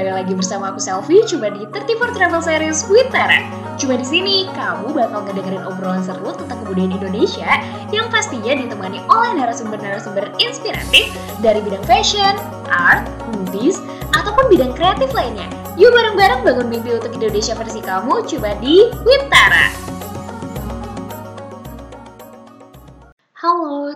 kembali lagi bersama aku Selfie. Coba di 34 Travel Series with Tara Cuma di sini kamu bakal ngedengerin obrolan seru tentang kebudayaan Indonesia Yang pastinya ditemani oleh narasumber-narasumber inspiratif Dari bidang fashion, art, movies, ataupun bidang kreatif lainnya. Yuk bareng-bareng bangun mimpi untuk Indonesia versi kamu Coba di Wintara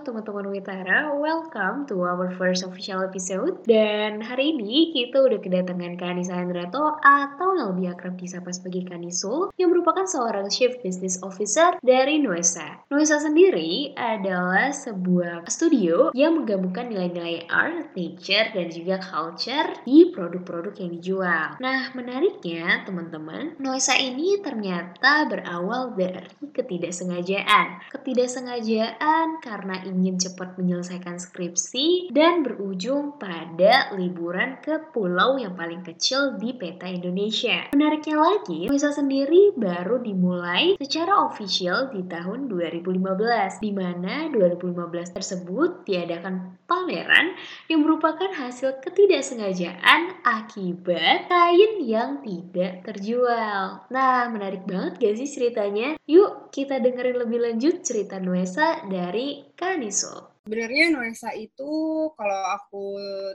teman-teman Witara, welcome to our first official episode. Dan hari ini kita udah kedatangan Kanisa Handrato atau yang lebih akrab disapa sebagai Kanisul Yang merupakan seorang Chief Business Officer dari Nuesa. Nuesa sendiri adalah sebuah studio yang menggabungkan nilai-nilai art, nature, dan juga culture di produk-produk yang dijual. Nah menariknya teman-teman, Nuesa ini ternyata berawal dari ketidaksengajaan. Ketidaksengajaan karena ingin cepat menyelesaikan skripsi dan berujung pada liburan ke pulau yang paling kecil di peta Indonesia. Menariknya lagi, Wisa sendiri baru dimulai secara official di tahun 2015, di mana 2015 tersebut diadakan pameran yang merupakan hasil ketidaksengajaan akibat kain yang tidak terjual. Nah, menarik banget gak sih ceritanya? Yuk kita dengerin lebih lanjut cerita Nuesa dari Kaniso. Sebenarnya Nuesa itu kalau aku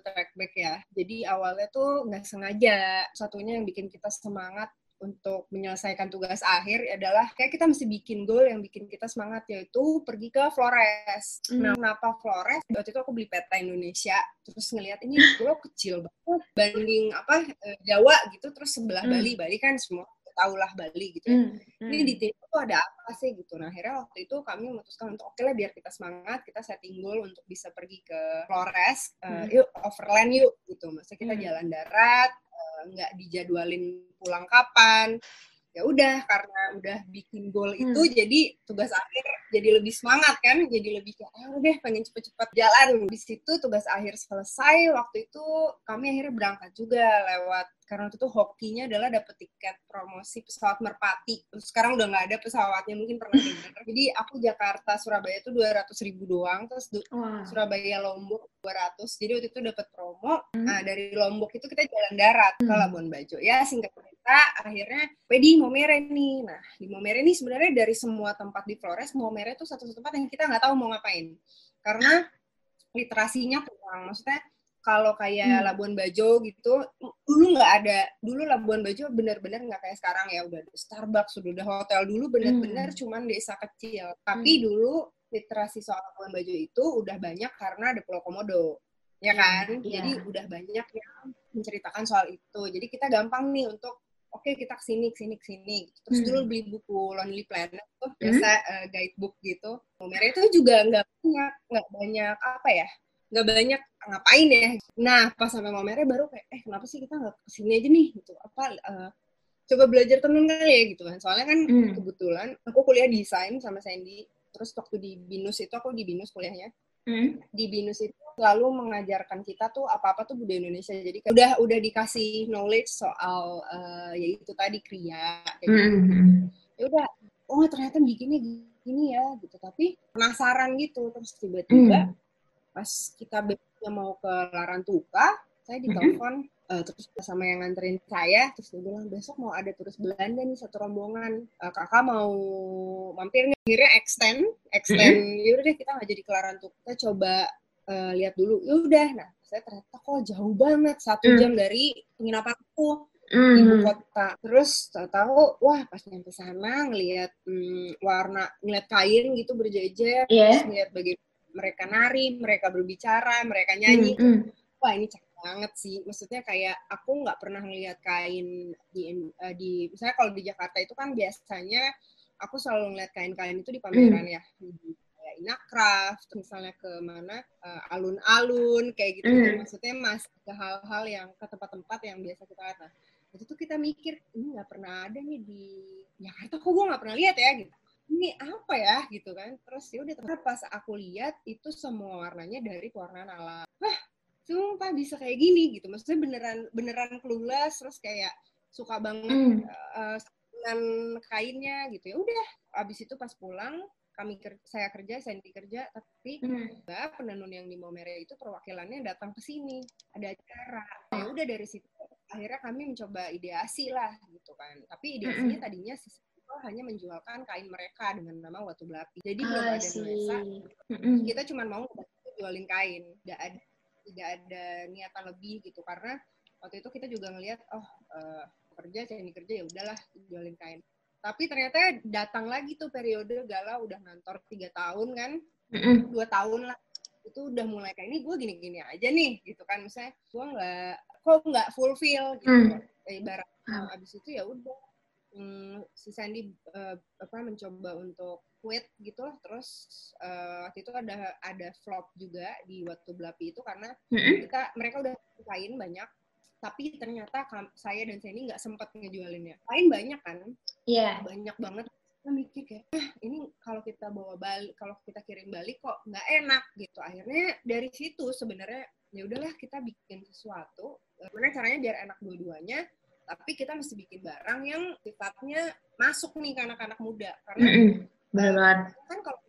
track back ya, jadi awalnya tuh nggak sengaja. Satunya yang bikin kita semangat untuk menyelesaikan tugas akhir adalah kayak kita mesti bikin goal yang bikin kita semangat yaitu pergi ke Flores. Mm. Nah, kenapa Flores? Waktu itu aku beli peta Indonesia, terus ngelihat ini pulau kecil banget banding apa eh, Jawa gitu, terus sebelah mm. Bali, Bali kan semua tahulah Bali gitu ya. Hmm, hmm. Ini di tim itu ada apa sih gitu. Nah akhirnya waktu itu kami memutuskan untuk oke okay lah biar kita semangat, kita setting goal untuk bisa pergi ke Flores, uh, yuk overland yuk gitu. Maksudnya kita hmm. jalan darat, uh, nggak dijadwalin pulang kapan. Ya udah karena udah bikin goal itu hmm. jadi tugas akhir jadi lebih semangat kan, jadi lebih kayak ah udah pengen cepet-cepet jalan. Di situ tugas akhir selesai, waktu itu kami akhirnya berangkat juga lewat karena waktu itu hokinya adalah dapet tiket promosi pesawat merpati terus sekarang udah nggak ada pesawatnya mungkin pernah dengar jadi aku Jakarta Surabaya itu dua ratus ribu doang terus wow. Surabaya Lombok dua ratus jadi waktu itu dapat promo hmm. nah dari Lombok itu kita jalan darat hmm. ke Labuan Bajo ya singkat cerita akhirnya di Momere nih nah di Momere nih sebenarnya dari semua tempat di Flores Momere itu satu tempat yang kita nggak tahu mau ngapain karena literasinya kurang maksudnya kalau kayak hmm. Labuan Bajo gitu dulu nggak ada dulu Labuan Bajo benar-benar nggak kayak sekarang ya udah Starbucks udah hotel dulu benar-benar hmm. cuman desa kecil tapi hmm. dulu literasi soal Labuan Bajo itu udah banyak karena ada Pulau Komodo ya iya, kan yeah. jadi udah banyak yang menceritakan soal itu jadi kita gampang nih untuk oke okay, kita ke sini ke sini ke sini. Terus hmm. dulu beli buku Lonely Planet tuh biasa hmm. uh, guidebook gitu. Nomornya itu juga nggak banyak nggak banyak apa ya nggak banyak ngapain ya. Nah pas sampai Mamernya baru kayak eh kenapa sih kita nggak ke sini aja nih? Gitu. Apa uh, coba belajar tenun kali ya gitu kan. Soalnya kan hmm. kebetulan aku kuliah desain sama Sandy. Terus waktu di binus itu aku di binus kuliahnya hmm. di binus itu selalu mengajarkan kita tuh apa apa tuh budaya Indonesia jadi udah udah dikasih knowledge soal uh, ya itu tadi kriya kayak gitu. hmm. ya udah oh ternyata bikinnya gini ya gitu tapi penasaran gitu terus tiba-tiba hmm pas kita mau ke Larantuka saya ditelepon mm-hmm. uh, terus sama yang nganterin saya terus dia bilang besok mau ada turis Belanda nih satu rombongan uh, kakak mau mampir nih akhirnya extend extend mm-hmm. yaudah deh kita nggak jadi ke Larantuka kita coba uh, lihat dulu yaudah nah saya ternyata kok jauh banget satu mm. jam dari penginapan aku mm. ibu kota terus tahu wah pas nyampe sana ngelihat mm, warna ngeliat kain gitu berjejer yeah. terus ngeliat bagaimana mereka nari, mereka berbicara, mereka nyanyi. Mm, mm. Wah ini cakep banget sih. Maksudnya kayak aku nggak pernah ngeliat kain di, uh, di misalnya kalau di Jakarta itu kan biasanya aku selalu ngeliat kain-kain itu di pameran mm. ya. Kayak Inakraft, misalnya ke mana uh, alun-alun kayak gitu. Mm. Maksudnya mas ke hal-hal yang ke tempat-tempat yang biasa kita lihat. Nah, itu tuh kita mikir ini nggak pernah ada nih di Jakarta kok gue nggak pernah lihat ya gitu ini apa ya gitu kan terus ya udah pas aku lihat itu semua warnanya dari warna alam wah sumpah bisa kayak gini gitu. Maksudnya beneran beneran clueless terus kayak suka banget mm. uh, dengan kainnya gitu. Ya udah abis itu pas pulang kami ker saya kerja saya kerja tapi mm. penenun yang di Momere itu perwakilannya datang ke sini. Ada acara. Ya udah dari situ akhirnya kami mencoba ideasi lah gitu kan. Tapi ideasinya tadinya hanya menjualkan kain mereka dengan nama Watu Belapi. Jadi belum ada nuansa. kita cuma mau jualin kain. Tidak ada tidak ada niatan lebih gitu. Karena waktu itu kita juga ngelihat oh uh, kerja cari kerja ya udahlah jualin kain. Tapi ternyata datang lagi tuh periode galau udah ngantor tiga tahun kan. Dua tahun lah. Itu udah mulai kayak ini gue gini-gini aja nih gitu kan. Misalnya gue nggak kok nggak fulfill gitu. Mm. ibarat abis itu ya udah hmm, si Sandy uh, apa mencoba untuk quit gitu loh terus uh, waktu itu ada ada flop juga di waktu belapi itu karena kita mereka udah kain banyak tapi ternyata saya dan Sandy nggak sempat ngejualinnya. Kain banyak kan? Iya. Yeah. banyak banget. Kita mikir kayak ah ini kalau kita bawa balik kalau kita kirim balik kok nggak enak gitu. Akhirnya dari situ sebenarnya ya udahlah kita bikin sesuatu. Gimana caranya biar enak dua-duanya tapi kita mesti bikin barang yang sifatnya masuk nih ke anak-anak muda. Karena mm -hmm. Benar kan kalau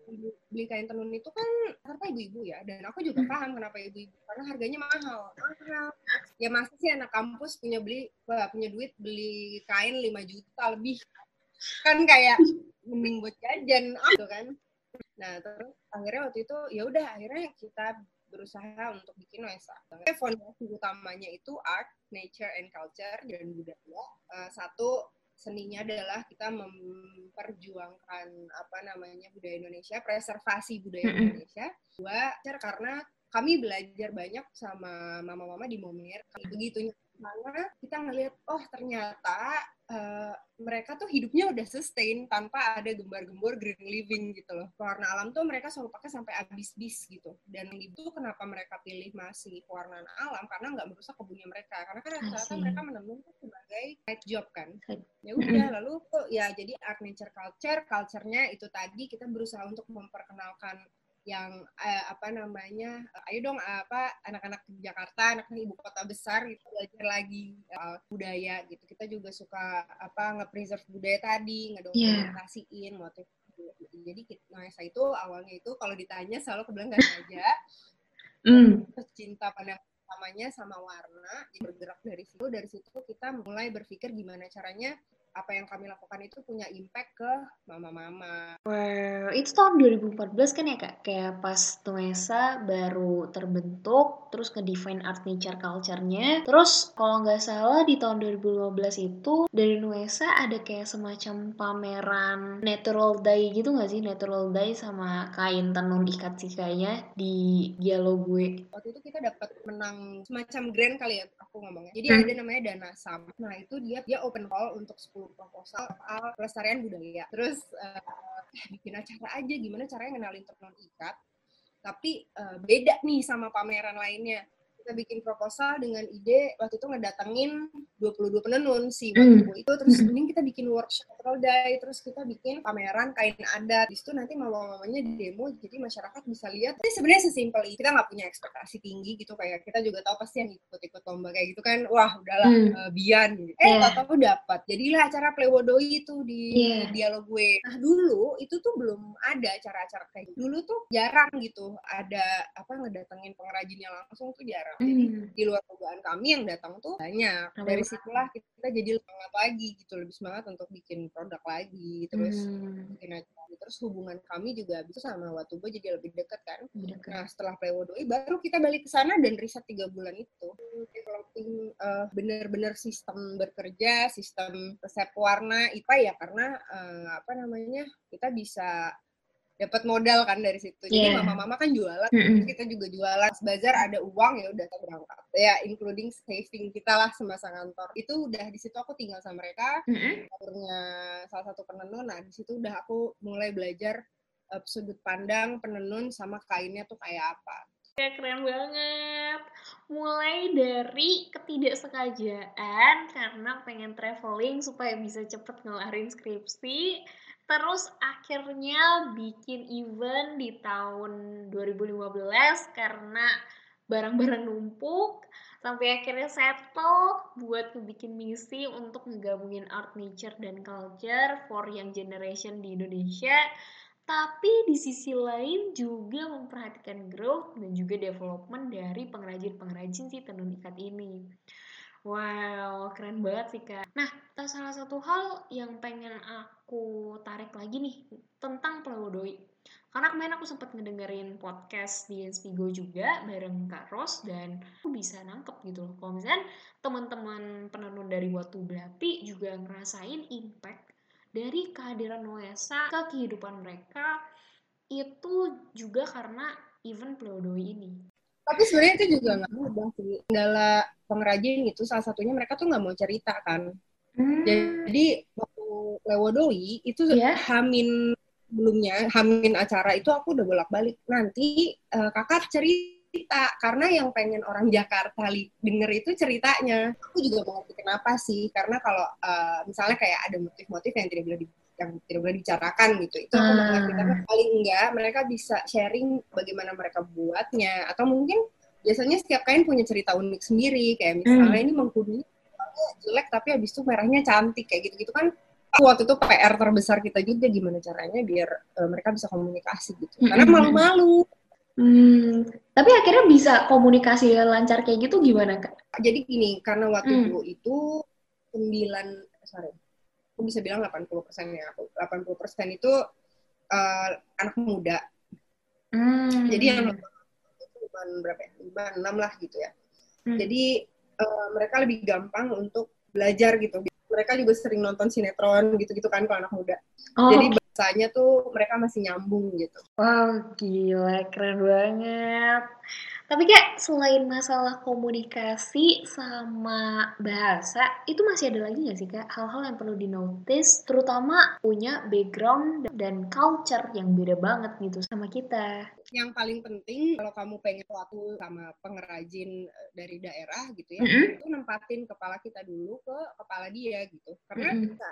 beli kain tenun itu kan rata ibu-ibu ya. Dan aku juga paham kenapa ibu-ibu karena harganya mahal. Mahal. Ya masih sih anak kampus punya beli punya duit beli kain 5 juta lebih. Kan kayak mending buat jajan gitu kan. Nah terus akhirnya waktu itu ya udah akhirnya kita berusaha untuk bikin Nuesa. Fondasi utamanya itu art, nature, and culture dan budaya. Uh, satu seninya adalah kita memperjuangkan apa namanya budaya Indonesia, preservasi budaya Indonesia. Dua, karena kami belajar banyak sama mama-mama di Momir. Begitu karena kita ngelihat oh ternyata uh, mereka tuh hidupnya udah sustain tanpa ada gembar-gembor green living gitu loh. Warna alam tuh mereka selalu pakai sampai habis-bis gitu. Dan itu kenapa mereka pilih masih pewarnaan alam karena nggak merusak kebunnya mereka. Karena kan rata-rata mereka menenun tuh sebagai side job kan. Ya udah lalu tuh ya jadi art nature culture, culture-nya itu tadi kita berusaha untuk memperkenalkan yang uh, apa namanya uh, ayo dong uh, apa anak-anak Jakarta anak-anak ibu kota besar gitu belajar lagi uh, budaya gitu kita juga suka apa nge-preserve budaya tadi ngedokumentasiin yeah. motif jadi nah saya itu awalnya itu kalau ditanya selalu kebilang nggak aja mm. cinta pada utamanya sama warna bergerak dari situ dari situ kita mulai berpikir gimana caranya apa yang kami lakukan itu punya impact ke mama-mama. Well, itu tahun 2014 kan ya kak? Kayak pas Nuesa baru terbentuk, terus nge-define art nature culture-nya. Terus kalau nggak salah di tahun 2015 itu dari Nuesa ada kayak semacam pameran natural dye gitu nggak sih? Natural dye sama kain tenun ikat sih kayaknya di dialog gue. Waktu itu kita dapat menang semacam grand kali ya aku ngomongnya. Jadi hmm. ada namanya Dana Sam. Nah itu dia dia open call untuk 10 proposal soal pelestarian budaya. Terus uh, bikin acara aja gimana caranya ngenalin tenun ikat, tapi uh, beda nih sama pameran lainnya kita bikin proposal dengan ide waktu itu ngedatengin 22 penenun si mm. itu terus mending kita bikin workshop day terus kita bikin pameran kain adat di situ nanti mama-mamanya demo jadi masyarakat bisa lihat ini sebenarnya sesimpel itu kita nggak punya ekspektasi tinggi gitu kayak kita juga tahu pasti yang ikut-ikut lomba kayak gitu kan wah udahlah mm. uh, bian gitu. eh yeah. tahu dapat jadilah acara Plewodoi itu di yeah. dialog gue nah dulu itu tuh belum ada acara-acara kayak gitu. dulu tuh jarang gitu ada apa ngedatengin pengrajinnya langsung tuh jarang Hmm. Jadi di luar dugaan kami yang datang tuh banyak. Dari situlah kita jadi semangat lagi gitu, lebih semangat untuk bikin produk lagi, terus hmm. bikin acara. Terus hubungan kami juga itu sama Watubo jadi lebih dekat kan. Dekat. Nah setelah Plewodoi baru kita balik ke sana dan riset tiga bulan itu. Developing uh, bener-bener sistem bekerja, sistem resep warna, IPA ya karena uh, apa namanya kita bisa dapat modal kan dari situ. Jadi yeah. mama-mama kan jualan, mm -hmm. kita juga jualan. Bazar ada uang ya udah berangkat. Ya including saving kita lah semasa kantor. Itu udah di situ aku tinggal sama mereka. Mm -hmm. salah satu penenun. Nah di situ udah aku mulai belajar uh, sudut pandang penenun sama kainnya tuh kayak apa. Ya, keren banget. Mulai dari ketidaksengajaan karena pengen traveling supaya bisa cepet ngelarin skripsi. Terus akhirnya bikin event di tahun 2015 karena barang-barang numpuk. Sampai akhirnya settle buat bikin misi untuk ngegabungin art nature dan culture for young generation di Indonesia tapi di sisi lain juga memperhatikan growth dan juga development dari pengrajin-pengrajin si tenun ikat ini Wow, keren banget sih Kak. Nah, salah satu hal yang pengen aku tarik lagi nih tentang Plewodoi. Karena kemarin aku sempat ngedengerin podcast di Inspigo juga bareng Kak Ros dan aku bisa nangkep gitu loh. Kalau misalnya teman-teman penenun dari Watu Belapi juga ngerasain impact dari kehadiran Noesa ke kehidupan mereka itu juga karena event Plewodoi ini. Tapi sebenarnya itu juga nggak mudah sih. Kendala pengrajin itu salah satunya mereka tuh nggak mau cerita kan. Hmm. Jadi waktu Lewodoi itu yeah. hamin sebelumnya, hamin acara itu aku udah bolak-balik. Nanti uh, kakak cerita karena yang pengen orang Jakarta denger itu ceritanya. Aku juga mengerti kenapa sih, karena kalau uh, misalnya kayak ada motif-motif yang tidak boleh di, yang tidak boleh dibicarakan gitu, itu aku hmm. mengerti. Tapi paling enggak mereka bisa sharing bagaimana mereka buatnya, atau mungkin biasanya setiap kain punya cerita unik sendiri kayak misalnya hmm. ini mengkudu jelek tapi habis itu merahnya cantik kayak gitu-gitu kan waktu itu PR terbesar kita juga gimana caranya biar uh, mereka bisa komunikasi gitu hmm. karena malu-malu Hmm, tapi akhirnya bisa komunikasi lancar kayak gitu gimana kak? Jadi gini, karena waktu hmm. dulu itu sembilan sorry, aku bisa bilang 80 persen ya, 80 persen itu uh, anak muda. Hmm. Jadi yang cuma berapa ya lima enam lah gitu ya hmm. jadi uh, mereka lebih gampang untuk belajar gitu mereka juga sering nonton sinetron gitu-gitu kan kalau anak muda oh. jadi bahasanya tuh mereka masih nyambung gitu. Wow gila keren banget tapi kayak selain masalah komunikasi sama bahasa, itu masih ada lagi nggak sih kak hal-hal yang perlu dinotis, terutama punya background dan culture yang beda banget gitu sama kita yang paling penting kalau kamu pengen suatu sama pengrajin eh, dari daerah gitu ya, mm-hmm. itu nempatin kepala kita dulu ke kepala dia gitu. Karena mm-hmm. kita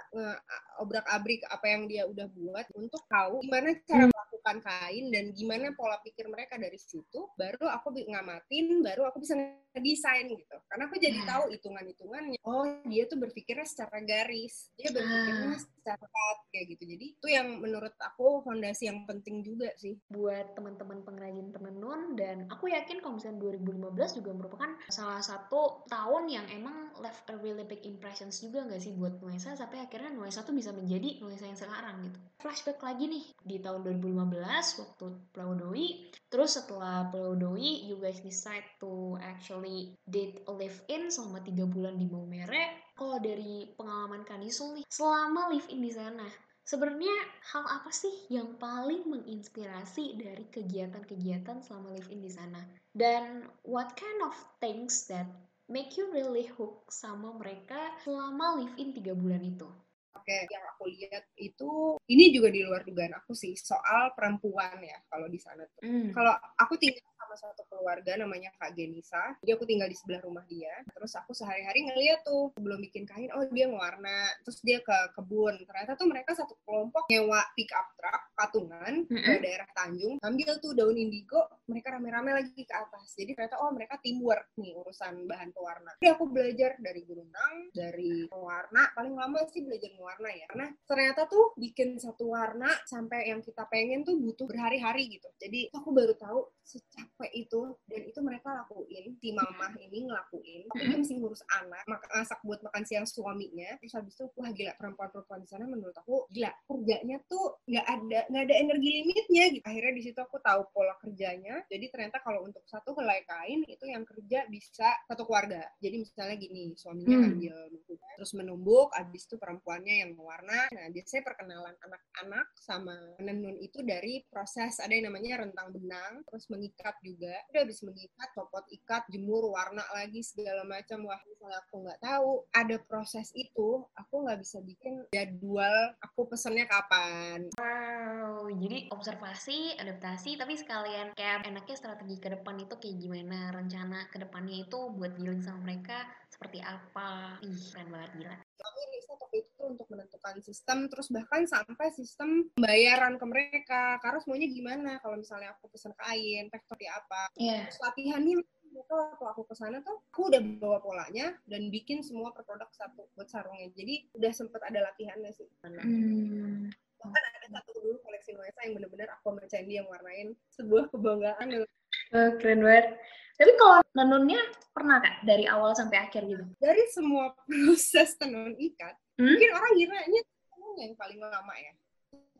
obrak-abrik apa yang dia udah buat untuk tahu gimana cara melakukan kain dan gimana pola pikir mereka dari situ, baru aku ngamatin, baru aku bisa ngedesain gitu. Karena aku jadi tahu hitungan-hitungannya. Oh, dia tuh berpikirnya secara garis, dia berpikirnya cut kayak gitu. Jadi itu yang menurut aku fondasi yang penting juga sih buat teman-teman teman pengrajin tenun dan aku yakin kalau misalnya 2015 juga merupakan salah satu tahun yang emang left a really big impressions juga nggak sih buat Nuesa sampai akhirnya Nuesa tuh bisa menjadi Nuesa yang sekarang gitu. Flashback lagi nih di tahun 2015 waktu Doi terus setelah Doi you guys decide to actually a live in selama tiga bulan di Maumere. Kalau dari pengalaman Kanisul nih, selama live in di sana, Sebenarnya hal apa sih yang paling menginspirasi dari kegiatan-kegiatan selama live in di sana? Dan what kind of things that make you really hook sama mereka selama live in tiga bulan itu? Oke, yang aku lihat itu ini juga di luar dugaan aku sih soal perempuan ya kalau di sana tuh. Mm. Kalau aku tinggal sama satu keluarga namanya Kak Genisa. Jadi aku tinggal di sebelah rumah dia. Terus aku sehari-hari ngeliat tuh belum bikin kain, oh dia ngewarna. Terus dia ke kebun. Ternyata tuh mereka satu kelompok nyewa pick up truck patungan mm -hmm. ke daerah Tanjung. Ambil tuh daun indigo, mereka rame-rame lagi ke atas. Jadi ternyata oh mereka teamwork nih urusan bahan pewarna. Jadi aku belajar dari gurunang, dari pewarna. Paling lama sih belajar mewarna ya. Karena ternyata tuh bikin satu warna sampai yang kita pengen tuh butuh berhari-hari gitu. Jadi aku baru tahu itu dan itu mereka lakuin si mama ini ngelakuin. Tapi dia mesti ngurus anak masak buat makan siang suaminya. Terus habis itu wah gila perempuan-perempuan di sana menurut aku gila kerjanya tuh nggak ada nggak ada energi limitnya gitu. Akhirnya di situ aku tahu pola kerjanya. Jadi ternyata kalau untuk satu helai kain itu yang kerja bisa satu keluarga. Jadi misalnya gini suaminya hmm. ambil terus menumbuk habis itu perempuannya yang mewarna. Nah biasanya perkenalan anak-anak sama menenun itu dari proses ada yang namanya rentang benang terus mengikat juga udah habis mengikat copot ikat jemur warna lagi segala macam. Wah misalnya aku nggak tahu ada proses itu aku nggak bisa bikin jadwal aku pesennya kapan. Wow jadi observasi adaptasi tapi sekalian kayak enaknya strategi ke depan itu kayak gimana? Rencana ke depannya itu buat dealing sama mereka seperti apa. Ih keren banget gila. Kami riset waktu itu untuk menentukan sistem terus bahkan sampai sistem pembayaran ke mereka. Karena semuanya gimana? Kalau misalnya aku pesan kain seperti apa? Yeah. terus latihannya itu waktu aku ke sana tuh aku udah bawa polanya dan bikin semua per produk satu buat sarungnya. Jadi udah sempet ada latihannya sih. Hmm. bahkan ada satu dulu koleksi Nuesa yang bener-bener aku sama Candy yang warnain sebuah kebanggaan oh, keren banget Tapi kalau nenunnya pernah kak dari awal sampai akhir gitu? Dari semua proses tenun ikat, hmm? mungkin orang kiranya tenun yang paling lama ya.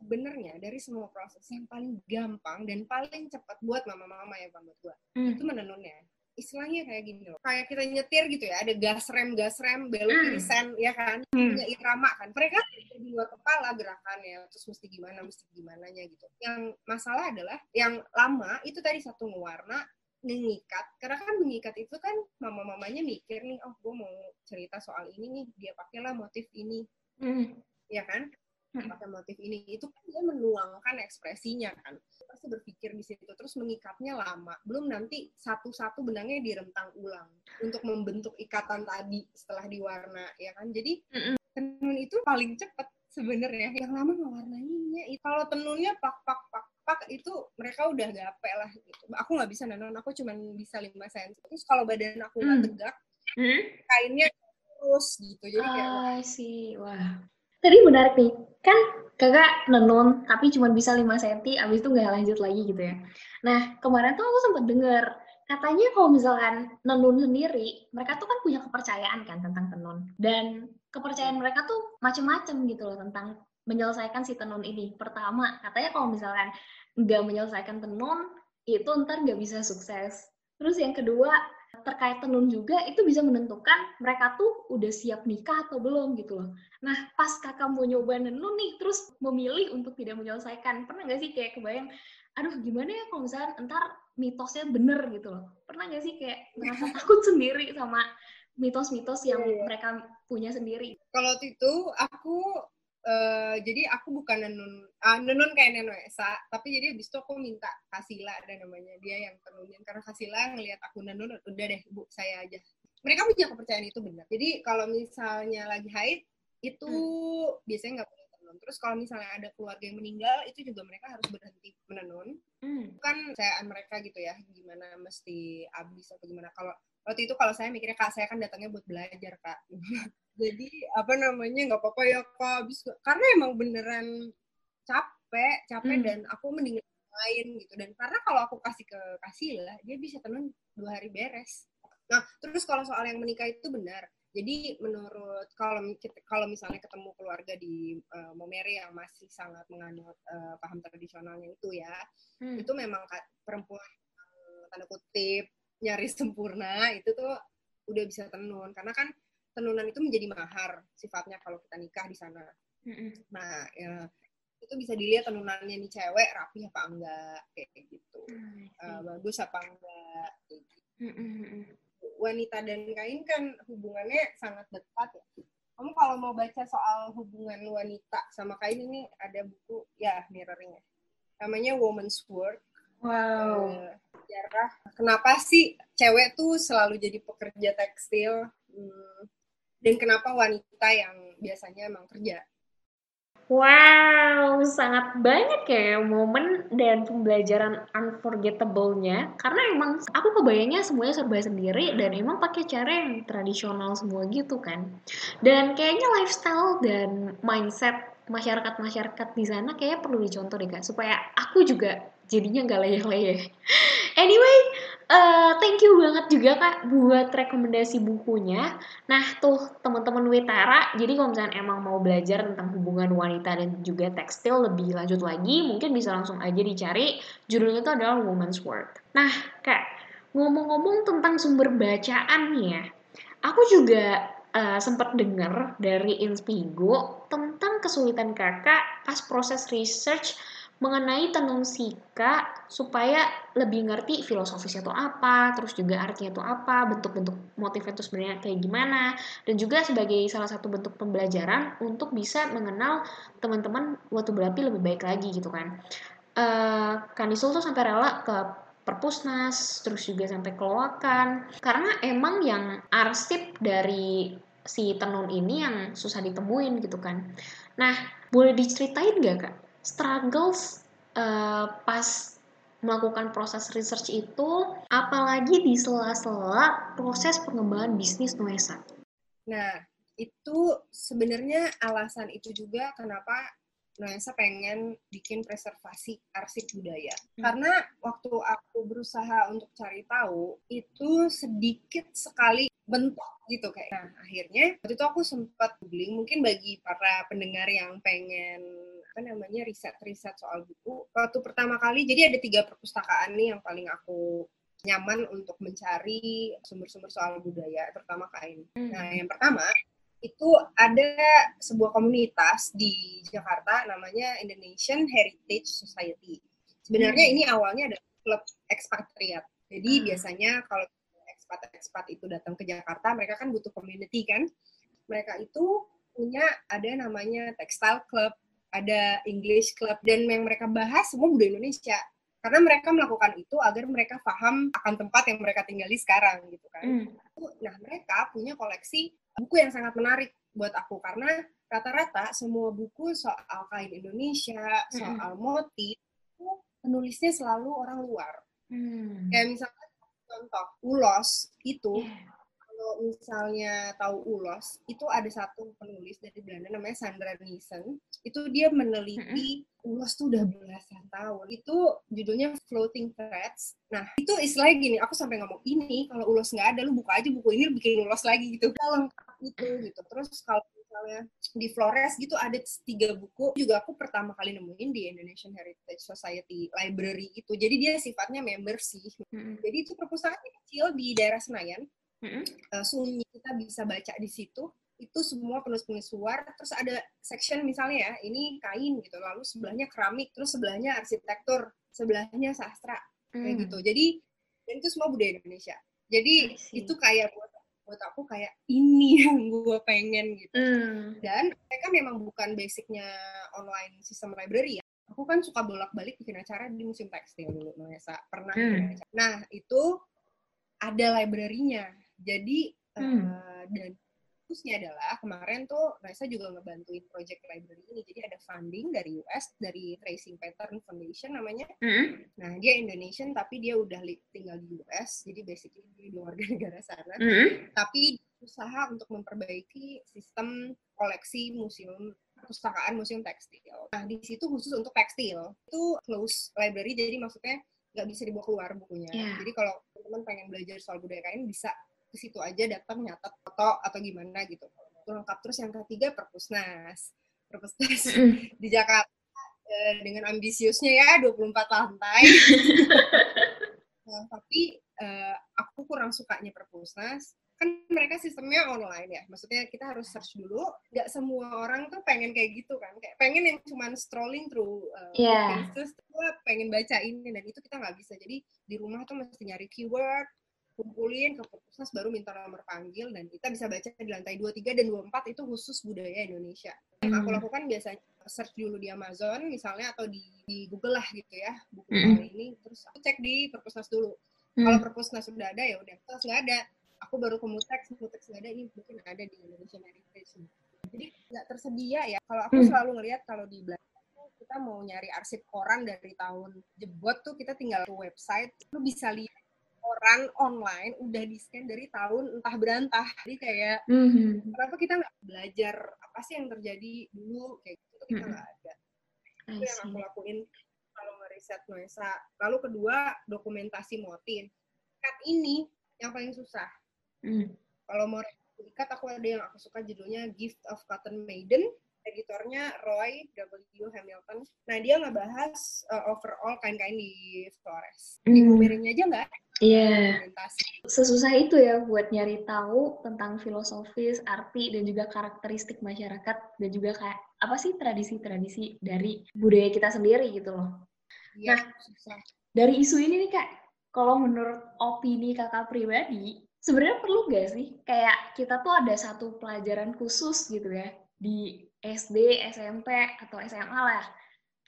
Benernya dari semua proses yang paling gampang dan paling cepat buat mama-mama yang buat gua hmm. itu menenunnya istilahnya kayak gini loh kayak kita nyetir gitu ya ada gas rem gas rem belok hmm. kiri sen ya kan hmm. punya irama kan mereka di luar kepala gerakannya terus mesti gimana mesti gimana nya gitu yang masalah adalah yang lama itu tadi satu warna mengikat karena kan mengikat itu kan mama-mamanya mikir nih oh gue mau cerita soal ini nih dia pakailah motif ini mm. ya kan hmm. Pakai motif ini. Itu kan dia menuangkan ekspresinya kan. Pasti berpikir di situ terus mengikatnya lama. Belum nanti satu-satu benangnya direntang ulang untuk membentuk ikatan tadi setelah diwarna ya kan? Jadi tenun itu paling cepet sebenarnya. Yang lama mewarnainya kalau tenunnya pak pak pak pak itu mereka udah gape lah gitu. Aku nggak bisa nenun aku cuma bisa lima cm terus kalau badan aku nggak mm. tegak mm. kainnya terus gitu. Jadi kayak sih wah tadi menarik nih kan kakak nenun tapi cuma bisa 5 cm abis itu nggak lanjut lagi gitu ya. Nah kemarin tuh aku sempat denger katanya kalau misalkan nenun sendiri mereka tuh kan punya kepercayaan kan tentang tenun. Dan kepercayaan mereka tuh macem-macem gitu loh tentang menyelesaikan si tenun ini. Pertama katanya kalau misalkan nggak menyelesaikan tenun itu ntar nggak bisa sukses. Terus yang kedua terkait tenun juga itu bisa menentukan mereka tuh udah siap nikah atau belum gitu loh. Nah pas kakak mau nyoba nenun nih terus memilih untuk tidak menyelesaikan pernah nggak sih kayak kebayang aduh gimana ya kalau misalnya entar mitosnya bener gitu loh pernah nggak sih kayak merasa takut sendiri sama mitos-mitos yang iya. mereka punya sendiri kalau itu aku Uh, jadi aku bukan nenun uh, nenun kayak Neno Esa tapi jadi abis itu aku minta Kasila ada namanya dia yang tenunin karena Kasila ngelihat aku nenun udah deh bu saya aja. Mereka punya kepercayaan itu benar. Jadi kalau misalnya lagi haid itu hmm. biasanya nggak boleh tenun terus kalau misalnya ada keluarga yang meninggal itu juga mereka harus berhenti menenun. Hmm. kan sayaan mereka gitu ya gimana mesti abis atau gimana. Kalau waktu itu kalau saya mikirnya kak saya kan datangnya buat belajar kak. Jadi apa namanya nggak apa-apa ya kak. Habis karena emang beneran capek capek hmm. dan aku mendingan lain gitu. Dan karena kalau aku kasih ke kasih lah dia bisa tenun dua hari beres. Nah terus kalau soal yang menikah itu benar jadi menurut kalau kalau misalnya ketemu keluarga di uh, Momere yang masih sangat menganut uh, paham tradisionalnya itu ya hmm. itu memang perempuan tanda kutip nyaris sempurna itu tuh udah bisa tenun karena kan tenunan itu menjadi mahar sifatnya kalau kita nikah di sana. Mm-hmm. Nah, ya, itu bisa dilihat tenunannya nih cewek rapi apa enggak kayak gitu. Mm-hmm. Uh, bagus apa enggak kayak gitu. Mm-hmm. Wanita dan kain kan hubungannya sangat dekat ya. Kamu kalau mau baca soal hubungan wanita sama kain ini ada buku ya mirroringnya. Namanya Woman's Work. Wow. Uh, sejarah kenapa sih cewek tuh selalu jadi pekerja tekstil? Hmm, dan kenapa wanita yang biasanya emang kerja. Wow, sangat banyak ya momen dan pembelajaran unforgettable-nya. Karena emang aku kebayangnya semuanya serba sendiri dan emang pakai cara yang tradisional semua gitu kan. Dan kayaknya lifestyle dan mindset masyarakat-masyarakat di sana kayak perlu dicontoh deh kak. Supaya aku juga jadinya nggak leyeh-leyeh. Anyway, uh, thank you banget juga kak buat rekomendasi bukunya. Nah tuh teman-teman Witara, jadi kalau misalnya emang mau belajar tentang hubungan wanita dan juga tekstil lebih lanjut lagi, mungkin bisa langsung aja dicari. Judulnya itu adalah Woman's Work. Nah kak, ngomong-ngomong tentang sumber bacaan nih ya, aku juga uh, sempat dengar dari Inspigo tentang kesulitan kakak pas proses research mengenai tenun sika supaya lebih ngerti filosofisnya itu apa, terus juga artinya itu apa, bentuk-bentuk motifnya itu sebenarnya kayak gimana, dan juga sebagai salah satu bentuk pembelajaran untuk bisa mengenal teman-teman waktu berapi lebih baik lagi gitu kan. Uh, Kanisul tuh sampai rela ke perpusnas, terus juga sampai keloakan, karena emang yang arsip dari si tenun ini yang susah ditemuin gitu kan. Nah, boleh diceritain gak kak? Struggles uh, pas melakukan proses research itu, apalagi di sela-sela proses pengembangan bisnis Nuesa. Nah, itu sebenarnya alasan itu juga kenapa Nuansa pengen bikin preservasi arsip budaya. Hmm. Karena waktu aku berusaha untuk cari tahu, itu sedikit sekali bentuk gitu kayak. Nah, akhirnya waktu itu aku sempat googling, mungkin bagi para pendengar yang pengen apa namanya riset-riset soal buku. Waktu pertama kali, jadi ada tiga perpustakaan nih yang paling aku nyaman untuk mencari sumber-sumber soal budaya, terutama kain. Hmm. Nah, yang pertama itu ada sebuah komunitas di Jakarta namanya Indonesian Heritage Society. Sebenarnya hmm. ini awalnya ada klub ekspatriat. Jadi hmm. biasanya kalau ekspat-ekspat itu datang ke Jakarta, mereka kan butuh community kan. Mereka itu punya ada namanya textile club, ada English club dan yang mereka bahas semua budaya Indonesia. Karena mereka melakukan itu agar mereka paham akan tempat yang mereka tinggali sekarang gitu kan. Hmm. Nah, mereka punya koleksi buku yang sangat menarik buat aku karena rata-rata semua buku soal kain Indonesia, soal mm. motif itu penulisnya selalu orang luar. Mm. Kayak misalnya contoh ulos itu yeah kalau misalnya tahu ulos, itu ada satu penulis dari Belanda namanya Sandra Nielsen. Itu dia meneliti ulos tuh udah belasan tahun. Itu judulnya Floating Threads. Nah, itu istilahnya gini, aku sampai ngomong ini, kalau ulos nggak ada, lu buka aja buku ini, bikin ulos lagi gitu. Kalau lengkap itu gitu. Terus kalau misalnya di Flores gitu ada tiga buku juga aku pertama kali nemuin di Indonesian Heritage Society Library itu jadi dia sifatnya member sih hmm. jadi itu perpustakaan kecil di daerah Senayan mm-hmm. uh, sunyi kita bisa baca di situ. Itu semua penulis-penulis luar. Terus ada section misalnya ya ini kain gitu. Lalu sebelahnya keramik terus sebelahnya arsitektur sebelahnya sastra. Mm. kayak gitu. Jadi dan itu semua budaya Indonesia. Jadi itu kayak buat buat aku kayak ini yang gue pengen gitu. Mm. dan mereka memang bukan basicnya online sistem library ya. Aku kan suka bolak-balik bikin acara di musim tekstil dulu Nesa pernah mm. nah itu ada library-nya jadi hmm. uh, dan khususnya adalah kemarin tuh Raisa juga ngebantuin project library ini. Jadi ada funding dari US, dari Tracing Pattern Foundation namanya. Hmm. Nah, dia Indonesian tapi dia udah tinggal di US, jadi basically dia warga negara sana. Hmm. Tapi usaha untuk memperbaiki sistem koleksi museum perpustakaan museum tekstil. Nah, di situ khusus untuk tekstil. Itu close library, jadi maksudnya nggak bisa dibawa keluar bukunya. Yeah. Jadi kalau teman-teman pengen belajar soal budaya kain bisa ke situ aja datang nyatet foto atau gimana gitu. Itu lengkap terus yang ketiga perpusnas. Perpusnas di Jakarta eh, dengan ambisiusnya ya 24 lantai. nah, tapi eh, aku kurang sukanya perpusnas kan mereka sistemnya online ya maksudnya kita harus search dulu nggak semua orang tuh pengen kayak gitu kan kayak pengen yang cuman strolling through uh, yeah. terus pengen baca ini dan itu kita nggak bisa jadi di rumah tuh mesti nyari keyword kumpulin ke perpusnas baru minta nomor panggil dan kita bisa baca di lantai 23 dan 24 itu khusus budaya Indonesia. Yang aku hmm. lakukan biasanya search dulu di Amazon misalnya atau di, di Google lah gitu ya buku mm. ini terus aku cek di perpusnas dulu. Mm. Kalau perpusnas sudah ada ya udah, terus nggak ada aku baru ke Mutex, Mutex nggak ada ini mungkin ada di Indonesia Heritage. Jadi nggak tersedia ya. Kalau aku mm. selalu ngelihat kalau di Belanda kita mau nyari arsip koran dari tahun jebot tuh kita tinggal ke website, lu bisa lihat koran online udah di scan dari tahun entah berantah. Jadi kayak mm-hmm. kenapa kita nggak belajar apa sih yang terjadi dulu kayak gitu kita nggak mm-hmm. ada itu yang aku lakuin kalau ngeriset Nuesa lalu kedua dokumentasi motif kat ini yang paling susah. Mm. kalau mau ikat aku ada yang aku suka judulnya Gift of Cotton Maiden editornya Roy W. Hamilton. Nah dia ngebahas uh, overall kain-kain di Flores. Mm. Di Bumiringnya aja nggak Iya. Yeah. Sesusah itu ya buat nyari tahu tentang filosofis, arti, dan juga karakteristik masyarakat, dan juga kayak apa sih tradisi-tradisi dari budaya kita sendiri gitu loh. Iya, nah, susah. dari isu ini nih kak, kalau menurut opini kakak pribadi, sebenarnya perlu gak sih kayak kita tuh ada satu pelajaran khusus gitu ya di SD, SMP atau SMA lah.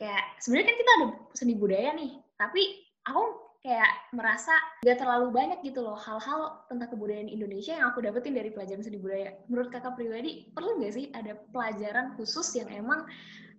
Kayak sebenarnya kan kita ada seni budaya nih, tapi aku kayak merasa gak terlalu banyak gitu loh hal-hal tentang kebudayaan Indonesia yang aku dapetin dari pelajaran seni budaya. Menurut kakak pribadi, perlu gak sih ada pelajaran khusus yang emang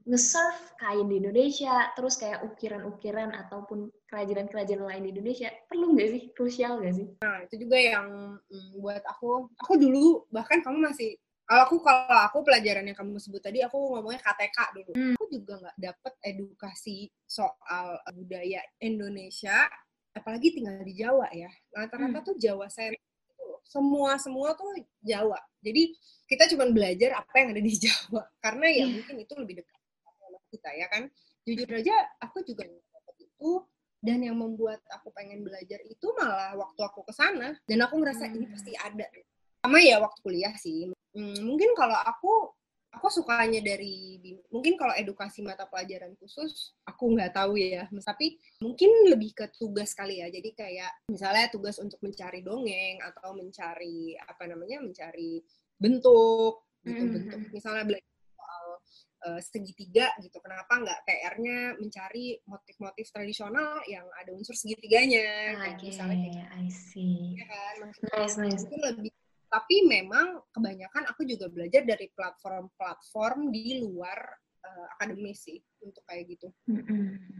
nge-serve kain di Indonesia, terus kayak ukiran-ukiran ataupun kerajinan-kerajinan lain di Indonesia, perlu nggak sih? Krusial nggak sih? Nah, itu juga yang mm, buat aku, aku dulu, bahkan kamu masih kalau aku kalau aku pelajaran yang kamu sebut tadi aku ngomongnya KTK dulu. Hmm. aku juga nggak dapet edukasi soal budaya Indonesia apalagi tinggal di Jawa ya. Rata-rata Hmm. tuh Jawa saya semua semua tuh Jawa. Jadi kita cuma belajar apa yang ada di Jawa. Karena ya Iya. mungkin itu lebih dekat sama kita ya kan? Jujur aja aku juga dapet itu. Dan yang membuat aku pengen belajar itu malah waktu aku ke sana. Dan aku ngerasa ini Hmm. pasti ada. Sama ya waktu kuliah sih Hmm, mungkin kalau aku aku sukanya dari mungkin kalau edukasi mata pelajaran khusus aku nggak tahu ya. Tapi mungkin lebih ke tugas kali ya. Jadi kayak misalnya tugas untuk mencari dongeng atau mencari apa namanya mencari bentuk gitu Mhm. bentuk. misalnya belajar soal eh, segitiga gitu. Kenapa nggak PR-nya mencari motif-motif tradisional yang ada unsur segitiganya? Kayak Oke, misalnya kayak gitu I see. ya kan? Maksudnya Nice, nice. mungkin lebih tapi memang kebanyakan aku juga belajar dari platform-platform di luar eh, akademis sih untuk kayak gitu.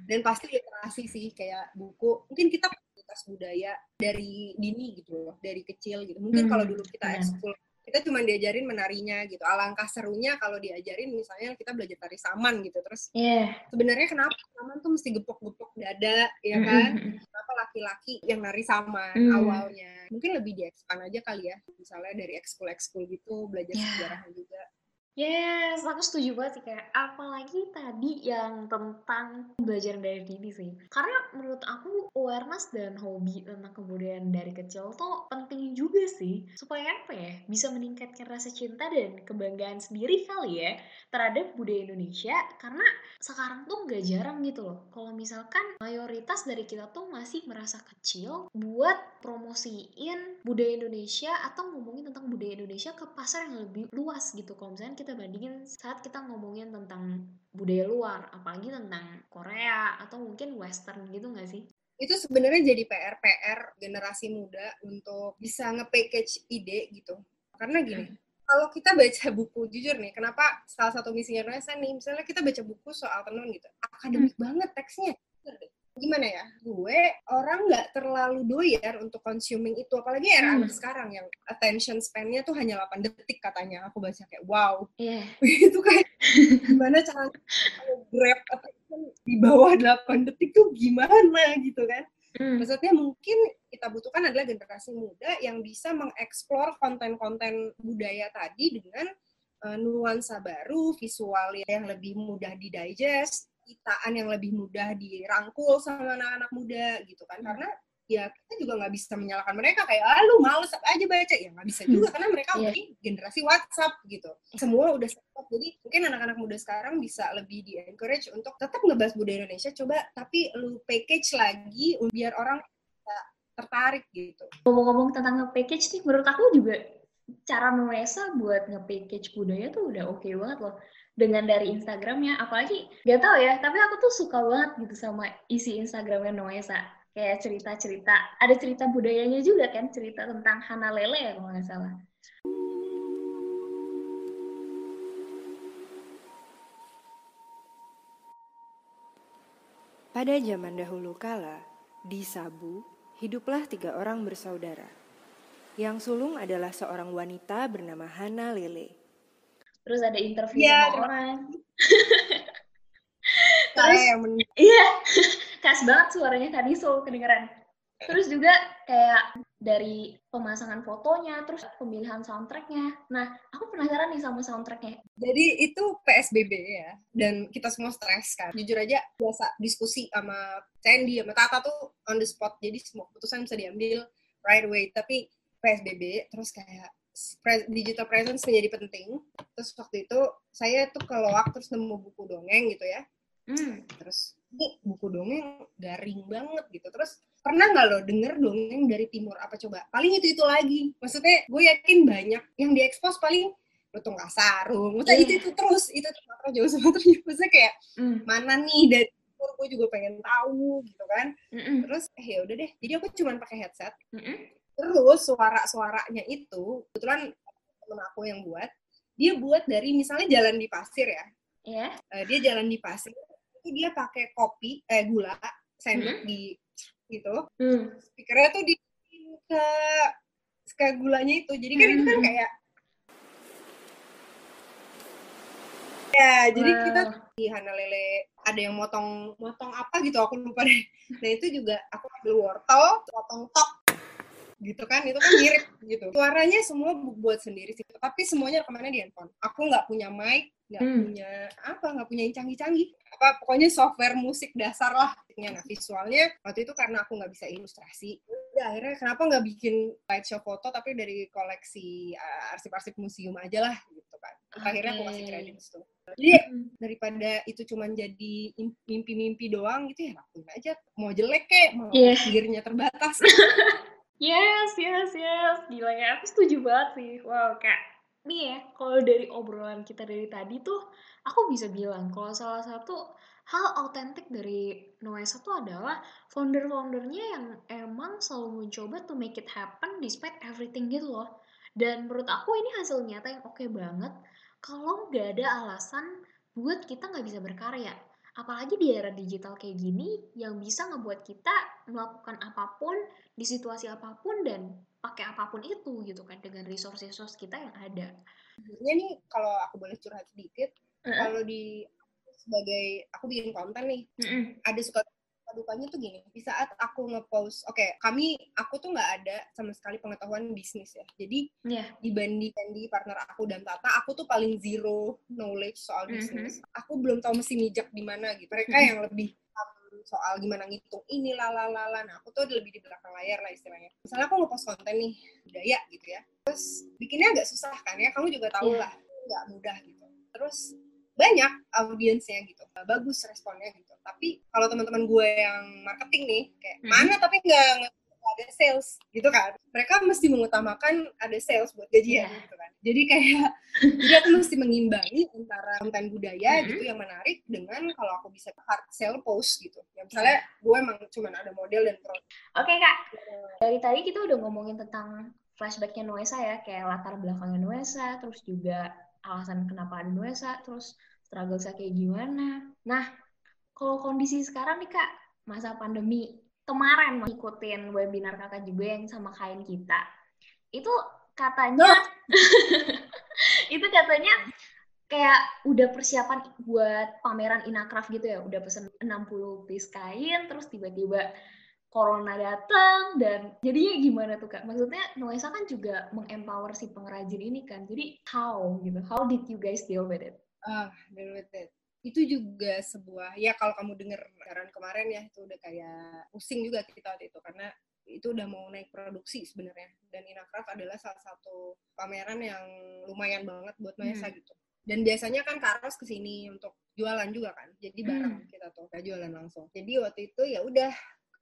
Dan pasti literasi sih kayak buku. Mungkin kita komunitas budaya dari dini gitu loh dari kecil gitu. Mungkin Hmm, kalau dulu kita ekskul kita cuma diajarin menarinya gitu. Alangkah serunya kalau diajarin misalnya kita belajar tari saman gitu. Terus Yeah. sebenarnya kenapa saman tuh mesti gepok-gepok dada ya kan laki-laki yang nari saman Hmm. awalnya mungkin lebih diekspan aja kali ya misalnya dari ekskul-ekskul gitu belajar Ya. sejarahnya juga Yes, aku setuju banget sih kayak apalagi tadi yang tentang belajar dari dini sih. Karena menurut aku awareness dan hobi tentang kebudayaan dari kecil tuh penting juga sih supaya apa ya bisa meningkatkan rasa cinta dan kebanggaan sendiri kali ya terhadap budaya Indonesia karena sekarang tuh nggak jarang gitu loh. Kalau misalkan mayoritas dari kita tuh masih merasa kecil buat promosiin budaya Indonesia atau ngomongin tentang budaya Indonesia ke pasar yang lebih luas gitu. Kalau misalnya kita bandingin saat kita ngomongin tentang budaya luar, apalagi tentang Korea atau mungkin Western gitu nggak sih? itu sebenarnya jadi PR-PR generasi muda untuk bisa nge-package ide gitu. Karena gini, kalau kita baca buku, jujur nih, kenapa salah satu misinya Resa nih, misalnya kita baca buku soal tenun gitu, akademik banget teksnya. Gimana ya, gue orang nggak terlalu doyan untuk consuming itu, apalagi era Hmm. sekarang yang attention span-nya tuh hanya 8 detik katanya. Aku baca kayak, wow, Iya. itu kayak gimana cara grab attention di bawah 8 detik tuh gimana gitu kan. Hmm. Maksudnya mungkin kita butuhkan adalah generasi muda yang bisa mengeksplor konten-konten budaya tadi dengan uh, nuansa baru, visual yang lebih mudah didigest, citaan yang lebih mudah dirangkul sama anak-anak muda gitu kan. Hmm. Karena ya kita juga nggak bisa menyalahkan mereka kayak ah lu males aja baca ya nggak bisa juga karena mereka Iya. udah di generasi WhatsApp gitu semua udah WhatsApp jadi mungkin anak-anak muda sekarang bisa lebih di encourage untuk tetap ngebahas budaya Indonesia coba tapi lu package lagi biar orang tertarik gitu Ngomong-ngomong tentang nge-package nih, menurut aku juga cara Nuesa buat nge-package budaya tuh udah oke banget loh. Dengan dari Instagramnya, apalagi gak tahu ya, tapi aku tuh suka banget gitu sama isi Instagramnya Nuesa. Kayak cerita-cerita, ada cerita budayanya juga kan, cerita tentang Hana Lele ya kalau nggak salah. Pada zaman dahulu kala, di Sabu, hiduplah tiga orang bersaudara. Yang sulung adalah seorang wanita bernama Hana Lele. Terus ada interview Iya, sama terima orang. men- Iya, khas banget suaranya Kak Disul kedengeran. Terus juga kayak dari pemasangan fotonya, terus pemilihan soundtracknya. Nah, aku penasaran nih sama soundtracknya. jadi itu PSBB ya dan kita semua stres kan jujur aja biasa diskusi sama Sandy sama Tata tuh on the spot jadi semua keputusan bisa diambil right away tapi PSBB terus kayak digital presence menjadi penting. Terus waktu itu saya tuh ke Loak terus nemu buku dongeng gitu ya. Hmm, terus ini buku dongeng garing banget gitu. Terus pernah nggak lo denger dongeng dari timur? Apa coba? Paling itu itu lagi. Maksudnya gue yakin banyak yang diekspos paling lutung kasarung maksudnya Iya. itu itu terus itu Sumatera Jawa Sumatera maksudnya kayak hmm, mana nih dari gue juga pengen tahu gitu kan. Mm-mm, terus eh ya udah deh. Jadi aku cuma pakai headset. Mm-mm. Terus suara-suaranya itu kebetulan temen aku yang buat dia buat dari misalnya jalan di pasir ya Iya. Eh, dia jalan di pasir itu dia pakai kopi eh gula sendok di gitu Hmm. speakernya tuh di ke ke gulanya itu jadi kan itu kan Mhm. kayak Ya, jadi Wow. kita di Hana Lele ada yang motong motong apa gitu aku lupa deh. Nah itu juga aku ambil wortel, potong top gitu kan itu kan mirip gitu suaranya semua bu- buat sendiri sih tapi semuanya rekamannya di handphone aku nggak punya mic nggak Hmm. punya apa nggak punya yang canggih-canggih apa pokoknya software musik dasar lah nah visualnya waktu itu karena aku nggak bisa ilustrasi udah akhirnya kenapa nggak bikin slideshow foto tapi dari koleksi uh, arsip-arsip museum aja lah gitu kan akhirnya aku kasih Oke. kredit tuh jadi Hmm. daripada itu cuman jadi im- mimpi-mimpi doang gitu ya lakuin aja mau jelek kek mau Iya. gearnya terbatas Yes, yes, yes. Gila ya, aku setuju banget sih. Wow, kak. Nih ya, kalau dari obrolan kita dari tadi tuh, aku bisa bilang kalau salah satu hal autentik dari Noesa tuh adalah founder-foundernya yang emang selalu mencoba to make it happen despite everything gitu loh. Dan menurut aku ini hasil nyata yang oke banget kalau nggak ada alasan buat kita nggak bisa berkarya. Apalagi di era digital kayak gini yang bisa ngebuat kita melakukan apa pun di situasi apa pun dan pakai apa pun itu gitu kan dengan resource-resource kita yang ada. sebenarnya nih kalau aku boleh curhat sedikit kalau di sebagai aku bikin konten nih ada suka suka dukanya tuh gini di saat aku ngepost oke kami aku tuh nggak ada sama sekali pengetahuan bisnis ya jadi Iya. dibandingkan di partner aku dan Tata aku tuh paling zero knowledge soal Mhm. bisnis aku belum tahu mesti mijak di mana gitu mereka Mhm. yang lebih soal gimana ngitung ini lalalala nah aku tuh lebih di belakang layar lah istilahnya misalnya aku ngepost konten nih budaya gitu ya terus bikinnya agak susah kan ya kamu juga tahu Iya. lah nggak mudah gitu terus banyak audiensnya gitu. Bagus responnya gitu. Tapi kalau teman-teman gue yang marketing nih kayak Mhm. mana tapi nggak ada sales gitu kan. Mereka mesti mengutamakan ada sales buat gajian Iya. gitu kan. Jadi kayak jadi aku mesti mengimbangi antara konten budaya Mhm. gitu yang menarik dengan kalau aku bisa hard sell post gitu. Ya misalnya gue emang cuma ada model dan produk. Oke kak, dari tadi kita udah ngomongin tentang flashbacknya Nuesa ya, kayak latar belakangnya Nuesa, terus juga alasan kenapa ada Nuesa, terus struggle-nya kayak gimana. Nah, kalau kondisi sekarang nih kak, masa pandemi, kemarin ngikutin webinar kakak juga yang sama kain kita, itu katanya, itu katanya kayak udah persiapan buat pameran Inakraf gitu ya, udah pesen 60 piece kain, terus tiba-tiba corona datang dan jadinya gimana tuh kak? Maksudnya Noesa kan juga mengempower si pengrajin ini kan. Jadi how gitu? How did you guys deal with it? ah deal with it. itu juga sebuah ya kalau kamu dengar siaran kemarin ya itu udah kayak pusing juga kita waktu itu karena itu udah mau naik produksi sebenarnya dan Inakraf adalah salah satu pameran yang lumayan banget buat Noesa Hmm. gitu dan biasanya kan Karos ke sini untuk jualan juga kan jadi bareng Hmm. kita tuh gak jualan langsung jadi waktu itu ya udah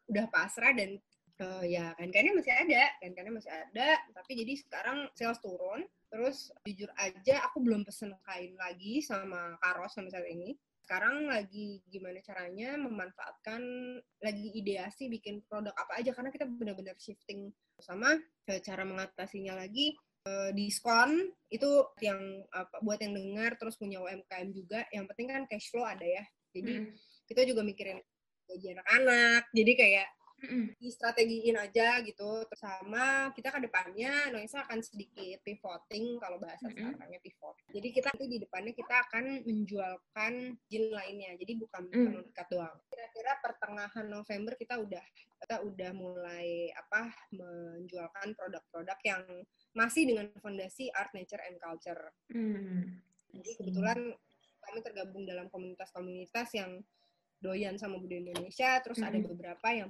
udah pasrah dan eh, ya kain-kainnya masih ada kain-kainnya masih ada. Tapi jadi sekarang sales turun. Terus jujur aja aku belum pesen kain lagi sama Karos sampai saat ini. Sekarang lagi gimana caranya memanfaatkan lagi ideasi bikin produk apa aja. Karena kita benar-benar shifting sama eh, cara mengatasinya lagi. Eh, diskon itu yang apa buat yang dengar terus punya UMKM juga. Yang penting kan cash flow ada ya. Jadi Mm. kita juga mikirin gaji anak-anak jadi kayak Mm-mm. distrategiin aja gitu Terus sama kita ke depannya Noisa akan sedikit pivoting kalau bahasa Mm-mm. sekarangnya pivot jadi kita nanti di depannya kita akan menjualkan jin lainnya jadi bukan Mm. doang kira-kira pertengahan November kita udah kita udah mulai apa menjualkan produk-produk yang masih dengan fondasi art nature and culture Mm. jadi kebetulan kami tergabung dalam komunitas-komunitas yang doyan sama budaya Indonesia, terus ada Mm-mm. beberapa yang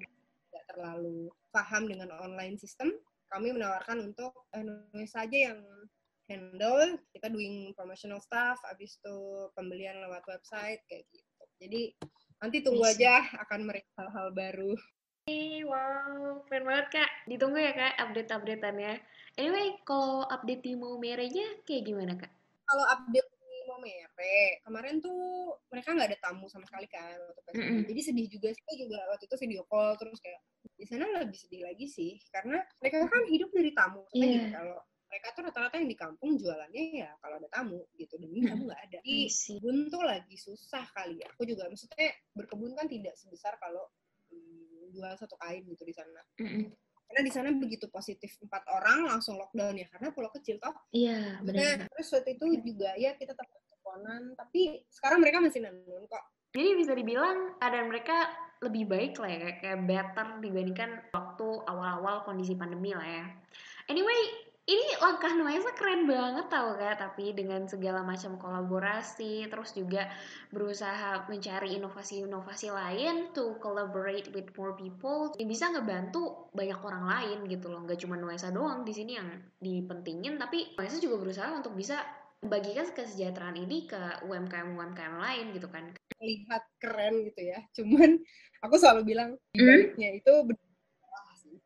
tidak terlalu paham dengan online system. Kami menawarkan untuk eh, Indonesia aja yang handle, kita doing promotional stuff, habis itu pembelian lewat website kayak gitu. Jadi nanti tunggu aja akan mereka hal-hal baru. Hey, wow, keren banget kak. Ditunggu ya kak update-updateannya. Anyway, kalau update di Maumere-nya kayak gimana kak? Kalau update di Momere, kemarin tuh mereka nggak ada tamu sama sekali kan waktu PSBB. Mm-mm. Jadi sedih juga sih juga waktu itu video call terus kayak di sana lebih sedih lagi sih karena mereka kan hidup dari tamu. Maksudnya Iya. gini, kalau mereka tuh rata-rata yang di kampung jualannya ya kalau ada tamu gitu dan ini tamu nggak ada. Jadi I see. kebun tuh lagi susah kali ya. Aku juga maksudnya berkebun kan tidak sebesar kalau hmm, jual satu kain gitu di sana. Mm-mm. Karena di sana begitu positif empat orang langsung lockdown ya karena pulau kecil toh Iya, Nah, benar. terus waktu itu juga ya kita tetap teleponan tapi sekarang mereka masih nanun kok. Jadi bisa dibilang keadaan mereka lebih baik lah ya kayak, better dibandingkan waktu awal-awal kondisi pandemi lah ya. Anyway ini langkah Nuesa keren banget tau gak tapi dengan segala macam kolaborasi terus juga berusaha mencari inovasi-inovasi lain to collaborate with more people yang bisa ngebantu banyak orang lain gitu loh. Nggak cuma Nuesa doang di sini yang dipentingin tapi Nuesa juga berusaha untuk bisa membagikan kesejahteraan ini ke UMKM UMKM lain gitu kan lihat keren gitu ya cuman aku selalu bilang baliknya hmm? itu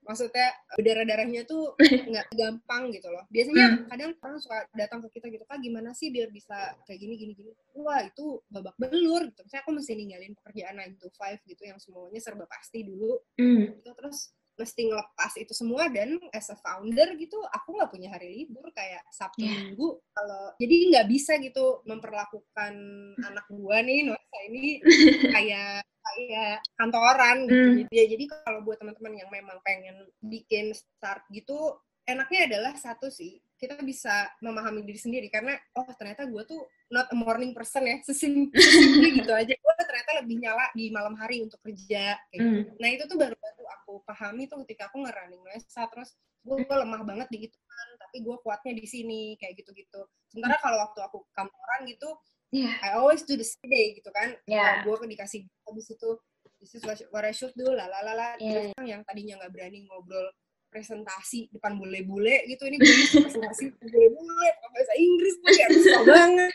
maksudnya berdarah-darahnya tuh nggak gampang gitu loh. Biasanya hmm. kadang orang suka datang ke kita gitu, kak gimana sih biar bisa kayak gini gini gini. Wah itu babak belur gitu. Misalnya aku mesti ninggalin pekerjaan 9 to 5 gitu yang semuanya serba pasti dulu. Hmm. Gitu. Terus mesti ngelepas itu semua dan as a founder gitu aku nggak punya hari libur kayak sabtu yeah. minggu kalau jadi nggak bisa gitu memperlakukan anak gua nih Nusa ini kayak kayak kantoran gitu, hmm. ya jadi kalau buat teman-teman yang memang pengen bikin start gitu enaknya adalah satu sih kita bisa memahami diri sendiri karena oh ternyata gue tuh not a morning person ya sesimpel gitu aja gue ternyata lebih nyala di malam hari untuk kerja kayak gitu. Hmm. nah itu tuh baru-baru aku pahami tuh ketika aku ngerunning Nesa terus gue, gue lemah banget di itu kan tapi gue kuatnya di sini kayak gitu-gitu sementara kalau waktu aku kantoran gitu yeah. I always do the same day gitu kan yeah. gue dikasih habis itu this is what I should do lah lah lah yeah. terus yang tadinya nggak berani ngobrol presentasi depan bule-bule gitu. Ini gue presentasi bule-bule bahasa Inggris tuh ya susah banget.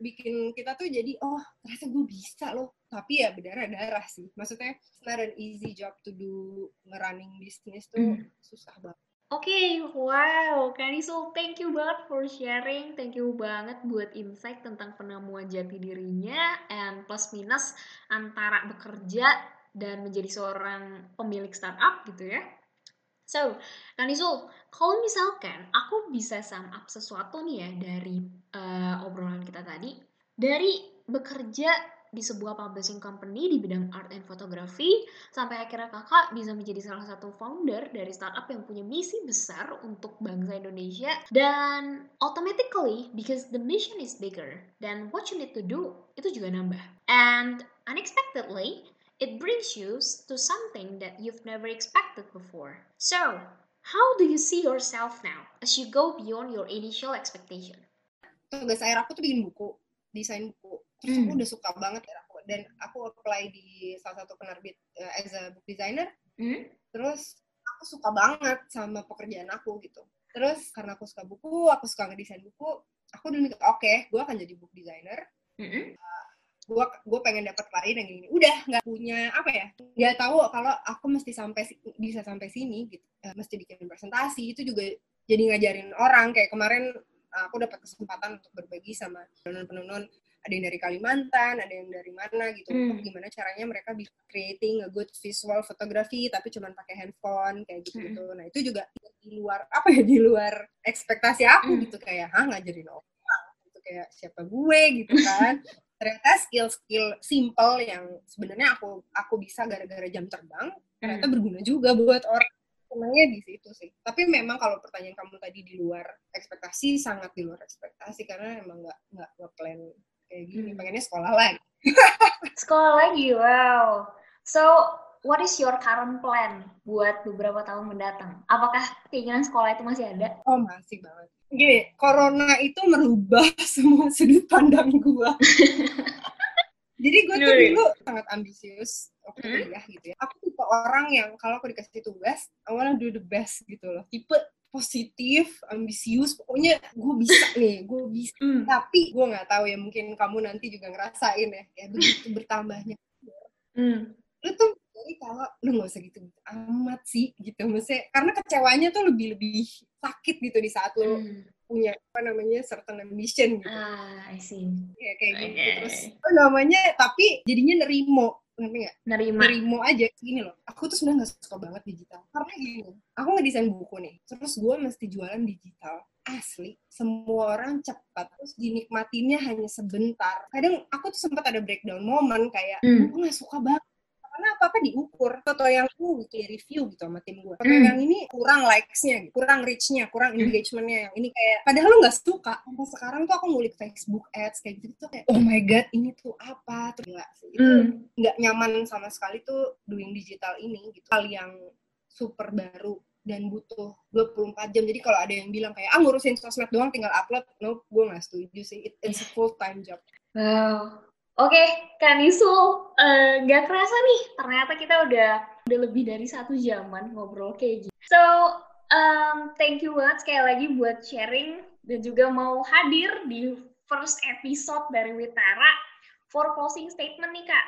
Bikin kita tuh jadi oh ternyata gue bisa loh. Tapi ya berdarah-darah sih. Maksudnya it's not an easy job to do ngerunning bisnis tuh mm. susah banget. Oke, okay, wow, Kanisul, thank you banget for sharing, thank you banget buat insight tentang penemuan jati dirinya and plus minus antara bekerja dan menjadi seorang pemilik startup gitu ya. So, Kanisul, kalau misalkan aku bisa sum up sesuatu nih ya dari uh, obrolan kita tadi, dari bekerja di sebuah publishing company di bidang art and photography sampai akhirnya kakak bisa menjadi salah satu founder dari startup yang punya misi besar untuk bangsa Indonesia dan automatically because the mission is bigger dan what you need to do itu juga nambah. And unexpectedly it brings you to something that you've never expected before. So, how do you see yourself now as you go beyond your initial expectation? Tugas akhir aku tuh bikin buku, desain buku. Terus aku hmm. udah suka banget ya aku dan aku apply di salah satu penerbit uh, as a book designer. Mm. Terus aku suka banget sama pekerjaan aku gitu. Terus karena aku suka buku, aku suka ngedesain buku, aku udah mikir oke, okay, gue akan jadi book designer. Mm -hmm. uh, gue gue pengen dapat klien yang ini udah nggak punya apa ya nggak tahu kalau aku mesti sampai bisa sampai sini gitu. Uh, mesti bikin presentasi itu juga jadi ngajarin orang. Kayak kemarin uh, aku dapat kesempatan untuk berbagi sama penonton-penonton ada yang dari Kalimantan ada yang dari mana gitu. Hmm. gimana caranya mereka bisa creating a good visual photography tapi cuma pakai handphone kayak gitu gitu hmm. nah itu juga di luar apa ya di luar ekspektasi aku hmm. gitu. Kayak ah ngajarin orang? Gitu kayak siapa gue? gitu kan ternyata skill-skill simple yang sebenarnya aku aku bisa gara-gara jam terbang ternyata hmm. berguna juga buat orang. Senangnya di situ sih. Tapi memang kalau pertanyaan kamu tadi di luar ekspektasi sangat di luar ekspektasi karena emang nggak nggak ngeplan kayak gini. Hmm. pengennya sekolah lagi. Sekolah lagi wow. So what is your current plan buat beberapa tahun mendatang apakah keinginan sekolah itu masih ada oh masih banget gini, corona itu merubah semua sudut pandang gue. Jadi gue tuh dulu sangat ambisius waktu hmm? kuliah gitu ya. Aku tipe orang yang kalau aku dikasih tugas, I wanna do the best gitu loh. Tipe positif, ambisius, pokoknya gue bisa nih, gue bisa. Mm. Tapi gue nggak tahu ya, mungkin kamu nanti juga ngerasain ya, ya begitu bertambahnya. Mm. Lu tuh jadi kalau lu nggak usah gitu, gitu amat sih gitu, maksudnya karena kecewanya tuh lebih lebih sakit gitu di saat lo hmm. punya apa namanya certain ambition gitu. Ah, I see. Ya kayak okay. gitu terus apa namanya tapi jadinya nerimo ngerti nggak? Nerima. Nerimo aja gini loh. Aku tuh sebenarnya nggak suka banget digital karena gini. Aku ngedesain buku nih, terus gue mesti jualan digital asli semua orang cepat terus dinikmatinya hanya sebentar kadang aku tuh sempat ada breakdown moment kayak hmm. aku nggak suka banget karena apa apa diukur foto yang uh weekly review gitu sama tim gue foto mm. yang ini kurang likes-nya kurang reach-nya kurang engagement-nya yang ini kayak padahal lu nggak suka sampai sekarang tuh aku ngulik Facebook ads kayak gitu tuh kayak oh my god ini tuh apa tuh enggak sih itu nggak mm. nyaman sama sekali tuh doing digital ini gitu hal yang super baru dan butuh 24 jam. Jadi kalau ada yang bilang kayak, ah ngurusin sosmed doang tinggal upload, no, gue gak setuju sih. It, it's a full-time job. Wow. Oke, Kak Nisul, uh, gak kerasa nih, ternyata kita udah udah lebih dari satu jaman ngobrol kayak gitu. So, um, thank you banget sekali lagi buat sharing dan juga mau hadir di first episode dari Witara for closing statement nih Kak.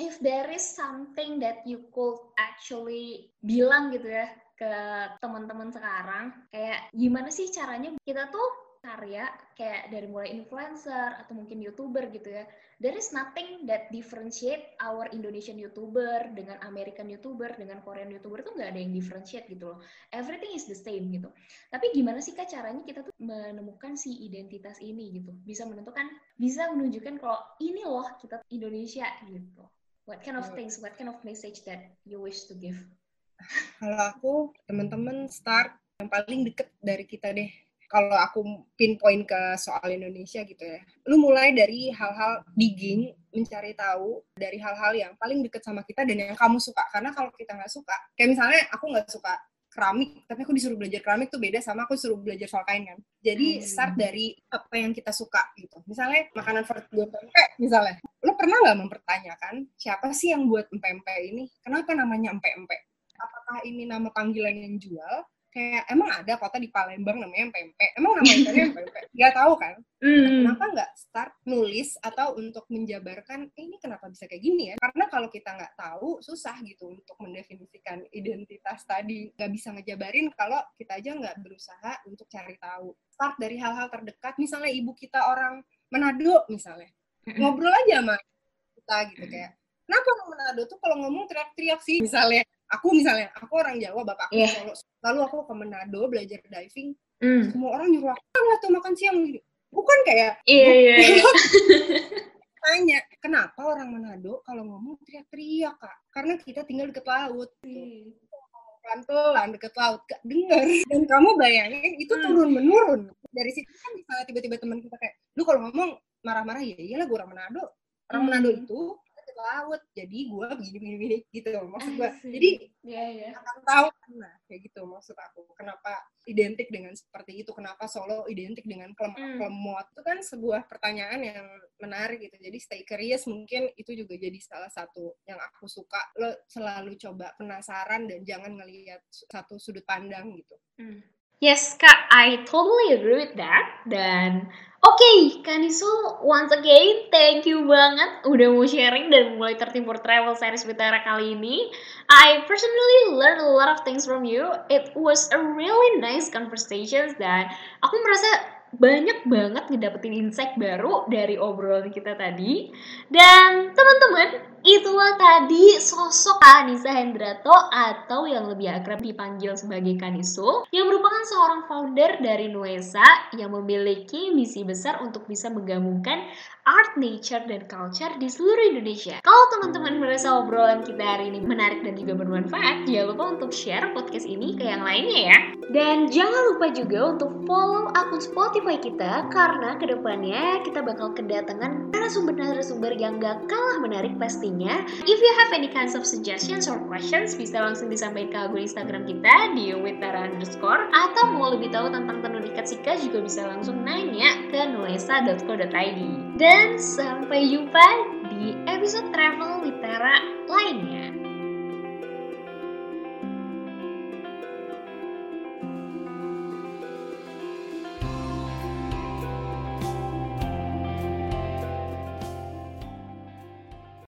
If there is something that you could actually bilang gitu ya ke teman-teman sekarang kayak gimana sih caranya kita tuh karya kayak dari mulai influencer atau mungkin youtuber gitu ya. There is nothing that differentiate our Indonesian youtuber dengan American youtuber dengan Korean youtuber tuh nggak ada yang differentiate gitu loh. Everything is the same gitu. Tapi gimana sih kak caranya kita tuh menemukan si identitas ini gitu? Bisa menentukan bisa menunjukkan kalau ini loh kita Indonesia gitu. What kind of things what kind of message that you wish to give? Kalau aku teman-teman start yang paling deket dari kita deh. Kalau aku pinpoint ke soal Indonesia gitu ya, lu mulai dari hal-hal digging, mencari tahu dari hal-hal yang paling deket sama kita dan yang kamu suka. Karena kalau kita nggak suka, kayak misalnya aku nggak suka keramik, tapi aku disuruh belajar keramik tuh beda sama aku disuruh belajar soal kain kan. Jadi hmm. start dari apa yang kita suka gitu. Misalnya makanan favorit pempek misalnya. Lu pernah nggak mempertanyakan siapa sih yang buat empek-empek ini? Kenapa namanya empek-empek? apakah ini nama panggilan yang jual kayak emang ada kota di Palembang namanya pempek emang nama ikannya pempek nggak tahu kan? Mm. kenapa nggak start nulis atau untuk menjabarkan eh, ini kenapa bisa kayak gini ya? Karena kalau kita nggak tahu susah gitu untuk mendefinisikan identitas tadi. Nggak bisa ngejabarin kalau kita aja nggak berusaha untuk cari tahu. Start dari hal-hal terdekat. Misalnya ibu kita orang Manado misalnya. Ngobrol aja sama kita gitu kayak kenapa orang Manado tuh kalau ngomong teriak-teriak sih? Misalnya aku misalnya aku orang Jawa bapak aku yeah. Solo lalu aku ke Manado belajar diving mm. semua orang nyuruh aku lah tuh makan siang bukan kayak iya iya, iya. tanya kenapa orang Manado kalau ngomong teriak-teriak kak karena kita tinggal deket laut mm. pelan-pelan deket laut gak denger dan kamu bayangin itu mm. turun menurun dari situ kan misalnya tiba-tiba teman kita kayak lu kalau ngomong marah-marah ya iyalah gue orang Manado orang mm. Manado itu laut jadi gue begini begini begini gitu maksud gue jadi yeah, yeah. akan tahu nah kayak gitu maksud aku kenapa identik dengan seperti itu kenapa Solo identik dengan kelem mm. kelemot itu kan sebuah pertanyaan yang menarik gitu jadi stay curious mungkin itu juga jadi salah satu yang aku suka lo selalu coba penasaran dan jangan ngelihat satu sudut pandang gitu mm. Yes, Kak, I totally agree with that. Dan okay, Kanisul, once again, thank you banget udah mau sharing dan mulai tertimbur travel series Bitara kali ini. I personally learned a lot of things from you. It was a really nice conversation dan aku merasa banyak banget ngedapetin insight baru dari obrolan kita tadi. Dan teman-teman, Itulah tadi sosok Anissa Hendrato atau yang lebih akrab dipanggil sebagai Kanisul yang merupakan seorang founder dari Nuesa yang memiliki misi besar untuk bisa menggabungkan art, nature, dan culture di seluruh Indonesia. Kalau teman-teman merasa obrolan kita hari ini menarik dan juga bermanfaat, jangan lupa untuk share podcast ini ke yang lainnya ya. Dan jangan lupa juga untuk follow akun Spotify kita karena ke depannya kita bakal kedatangan narasumber-narasumber yang gak kalah menarik pastinya. If you have any kinds of suggestions or questions, bisa langsung disampaikan ke akun Instagram kita di witara underscore atau mau lebih tahu tentang tenun ikat sika juga bisa langsung nanya ke nuesa.co.id. Dan sampai jumpa di episode Travel Litera lainnya.